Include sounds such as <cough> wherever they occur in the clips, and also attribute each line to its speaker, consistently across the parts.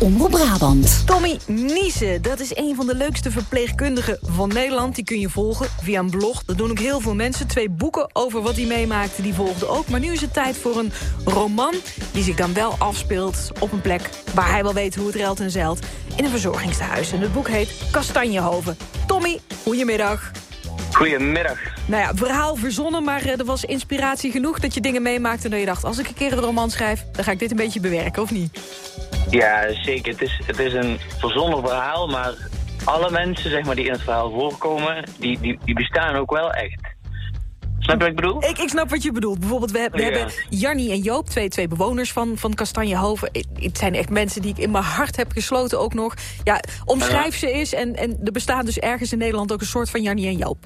Speaker 1: Omroep Brabant.
Speaker 2: Tommy Niese, dat is een van de leukste verpleegkundigen van Nederland. Die kun je volgen via een blog. Dat doen ook heel veel mensen. Twee boeken over wat hij meemaakte, die volgden ook. Maar nu is het tijd voor een roman die zich dan wel afspeelt op een plek... waar hij wel weet hoe het ruilt en zeilt. In een verzorgingstehuis. En het boek heet Kastanjehoven. Tommy, goedemiddag.
Speaker 3: Goedemiddag.
Speaker 2: Nou ja, verhaal verzonnen, maar eh, er was inspiratie genoeg... dat je dingen meemaakte en dat je dacht... als ik een keer een roman schrijf, dan ga ik dit een beetje bewerken, of niet?
Speaker 3: Ja, zeker. Het is, het is een verzonnen verhaal, maar alle mensen zeg maar, die in het verhaal voorkomen, die, die, die bestaan ook wel echt. Snap je wat ik bedoel?
Speaker 2: Ik, ik snap wat je bedoelt. Bijvoorbeeld, we, we
Speaker 3: Ja.
Speaker 2: hebben Jannie en Joop, twee, twee bewoners van, van Kastanjehoven. Het- zijn echt mensen die ik in mijn hart heb gesloten ook nog. Ja, omschrijf ze eens. En, en er bestaat dus ergens in Nederland ook een soort van Jannie en Joop.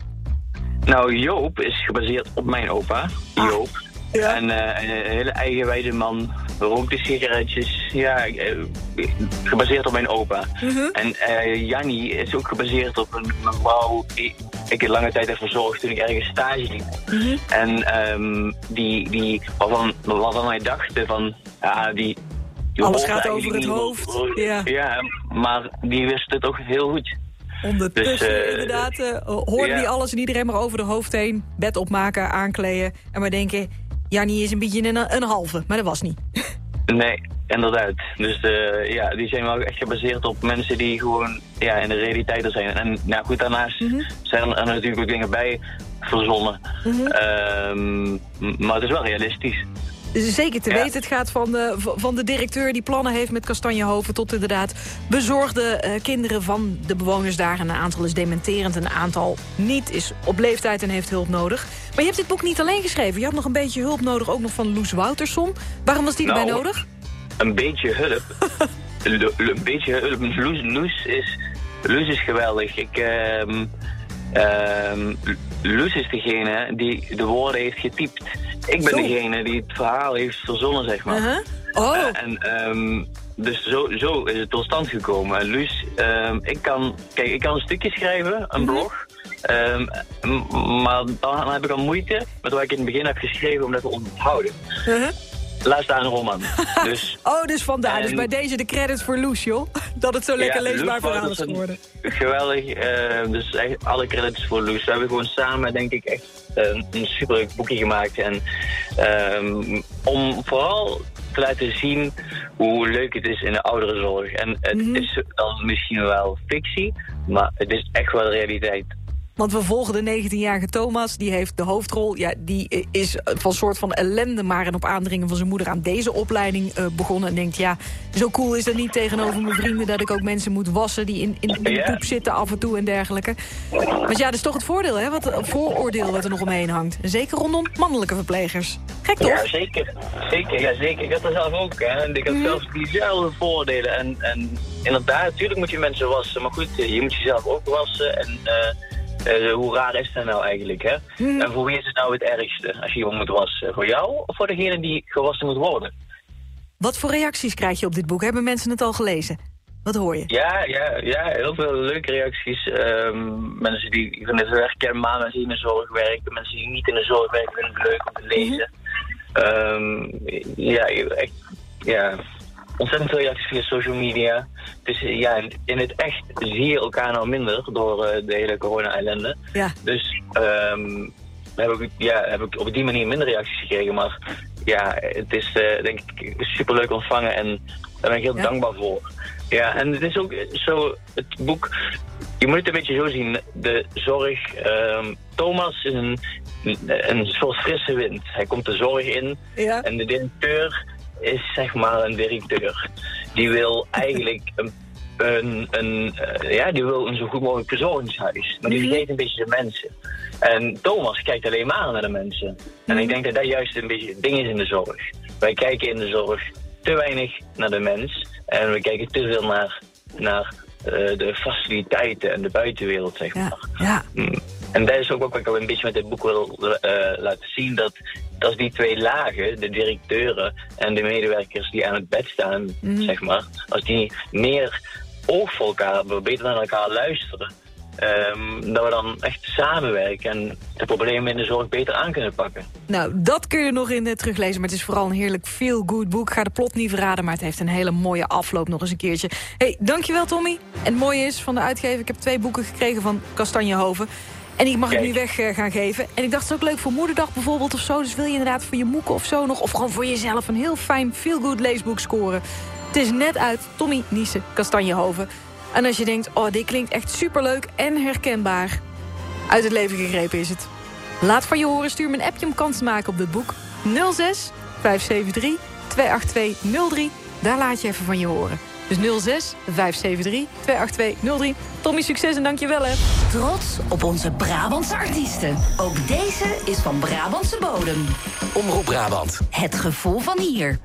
Speaker 3: Nou, Joop is gebaseerd op mijn opa, Joop.
Speaker 2: Ah. Ja.
Speaker 3: En eh, een hele eigenwijze man, rookte sigaretjes. Ja, eh, gebaseerd op mijn opa.
Speaker 2: Mhm.
Speaker 3: En eh Jannie is ook gebaseerd op een mevrouw die ik een lange tijd heb verzorgd toen ik ergens stage liep.
Speaker 2: Mhm.
Speaker 3: En ehm, die, die, waarvan, waarvan wij dachten van, ja, die... die
Speaker 2: Alles gaat over het hoofd, ja.
Speaker 3: ja, maar die wist het toch heel goed.
Speaker 2: Ondertussen
Speaker 3: Dus,
Speaker 2: inderdaad uh, hoorden
Speaker 3: ja.
Speaker 2: die alles en iedereen maar over de hoofd heen. Bed opmaken, aankleden. En maar denken, Jannie is een beetje een, een halve. Maar dat was niet. <laughs>
Speaker 3: Nee, inderdaad. Dus eh, ja, die zijn wel echt gebaseerd op mensen die gewoon ja, in de realiteit er zijn. En nou goed, daarnaast
Speaker 2: Mhm.
Speaker 3: zijn er natuurlijk ook dingen bij verzonnen. Ehm, m- maar het is wel realistisch.
Speaker 2: Zeker te
Speaker 3: Ja.
Speaker 2: weten, het gaat van de, van de directeur die plannen heeft met Kastanjehoven... tot inderdaad bezorgde eh, kinderen van de bewoners daar. En een aantal is dementerend, een aantal niet, is op leeftijd en heeft hulp nodig. Maar je hebt dit boek niet alleen geschreven. Je had nog een beetje hulp nodig, ook nog van Loes Wouterson. Waarom was die erbij
Speaker 3: Nou,
Speaker 2: nodig?
Speaker 3: Een beetje hulp. <laughs> Een beetje hulp. Loes, Loes, is, Loes is geweldig. Ik, ehm ehm, Loes is degene die de woorden heeft getypt. Ik ben
Speaker 2: Zo.
Speaker 3: degene die het verhaal heeft verzonnen, zeg maar.
Speaker 2: Uh-huh. Oh,
Speaker 3: Eh, en ehm, dus zo, zo is het tot stand gekomen. En Luus, ehm, ik kan, kijk, ik kan een stukje schrijven, een
Speaker 2: Mhm.
Speaker 3: blog. Ehm, maar dan heb ik al moeite met wat ik in het begin heb geschreven om dat te onthouden.
Speaker 2: uh-huh.
Speaker 3: Staan een roman. <laughs> dus
Speaker 2: oh dus vandaar. Dus bij deze de credits voor Loes, joh. <laughs> Dat het zo lekker
Speaker 3: ja,
Speaker 2: leesbaar verhaal is geworden.
Speaker 3: Geweldig. eh, dus echt alle credits voor Loes. We hebben gewoon samen, denk ik, echt een, een superleuk boekje gemaakt. En ehm, om vooral te laten zien hoe leuk het is in de ouderenzorg. En het
Speaker 2: Mhm.
Speaker 3: is dan misschien wel fictie, maar het is echt wel realiteit.
Speaker 2: Want we volgen de 19-jarige Thomas, die heeft de hoofdrol. Ja, die is van soort van ellende, maar en op aandringen van zijn moeder aan deze opleiding eh, begonnen. En denkt, ja, zo cool is dat niet tegenover mijn vrienden... dat ik ook mensen moet wassen die in, in, in de poep zitten af en toe en dergelijke. Maar ja, dat is toch het voordeel, hè? Wat, het vooroordeel wat er nog omheen hangt. Zeker rondom mannelijke verplegers. Gek toch?
Speaker 3: Ja, zeker. Zeker, ja, zeker. Ik had er zelf ook. Hè. En ik had
Speaker 2: Mhm.
Speaker 3: zelfs diezelfde voordelen. En, en inderdaad, natuurlijk moet je mensen wassen. Maar goed, je moet jezelf ook wassen. En eh, eh, hoe raar is dat nou eigenlijk, hè?
Speaker 2: Mhm.
Speaker 3: En voor wie is het nou het ergste als je iemand moet wassen? Voor jou of voor degene die gewassen moet worden?
Speaker 2: Wat voor reacties krijg je op dit boek? Hebben mensen het al gelezen? Wat hoor je?
Speaker 3: Ja, ja, ja, heel veel leuke reacties. Ehm, mensen die vinden het erg kenbaar, mensen die in de zorg werken, mensen die niet in de zorg werken vinden het leuk om te lezen. Ehm, ja, echt, ja, ontzettend veel reacties via social media. Dus ja, in, het echt zie je elkaar nou minder door eh, de hele corona-ellende.
Speaker 2: Ja.
Speaker 3: Dus ehm heb, ik, ja, heb ik op die manier minder reacties gekregen. Maar ja, het is eh, denk ik superleuk ontvangen en daar ben ik heel
Speaker 2: Ja.
Speaker 3: dankbaar voor. Ja, en het is ook zo, het boek, je moet het een beetje zo zien. De zorg, ehm, Thomas is een, een soort frisse wind. Hij komt de zorg in
Speaker 2: Ja.
Speaker 3: en de directeur is zeg maar een directeur. Die wil <laughs> eigenlijk een, een, een, eh, ja, die wil een zo goed mogelijk verzorgingshuis. Maar die
Speaker 2: Mhm.
Speaker 3: vergeet een beetje de mensen. En Thomas kijkt alleen maar naar de mensen. En ik denk dat dat juist een beetje het ding is in de zorg. Wij kijken in de zorg te weinig naar de mens. En we kijken te veel naar, naar eh, de faciliteiten en de buitenwereld, zeg maar.
Speaker 2: Ja. ja.
Speaker 3: En dat is ook wat ik al een beetje met dit boek wil eh, laten zien. Dat als die twee lagen, de directeuren en de medewerkers die aan het bed staan,
Speaker 2: Mhm.
Speaker 3: zeg maar. Als die meer oog voor elkaar hebben, beter naar elkaar luisteren. Ehm, dat we dan echt samenwerken en de problemen in de zorg beter aan kunnen pakken.
Speaker 2: Nou, dat kun je nog in uh, teruglezen, maar het is vooral een heerlijk feel-good boek. Ik ga de plot niet verraden, maar het heeft een hele mooie afloop nog eens een keertje. hey, dankjewel Tommy. En het mooie is van de uitgever, ik heb twee boeken gekregen van Kastanjehoven. En die mag Kijk. ik nu weg uh, gaan geven. En ik dacht, het is ook leuk voor moederdag bijvoorbeeld of zo. Dus wil je inderdaad voor je moeken of zo nog... of gewoon voor jezelf een heel fijn feel-good leesboek scoren. Het is net uit Tommy Niese Kastanjehoven. En als je denkt, oh, dit klinkt echt superleuk en herkenbaar. Uit het leven gegrepen is het. Laat van je horen, stuur me een appje om kans te maken op dit boek. 06 573 282 03. Daar laat je even van je horen. Dus 06 573 282 03. Tommy, succes en dankjewel hè.
Speaker 1: Trots op onze Brabantse artiesten. Ook deze is van Brabantse bodem.
Speaker 4: Omroep Brabant.
Speaker 1: Het gevoel van hier.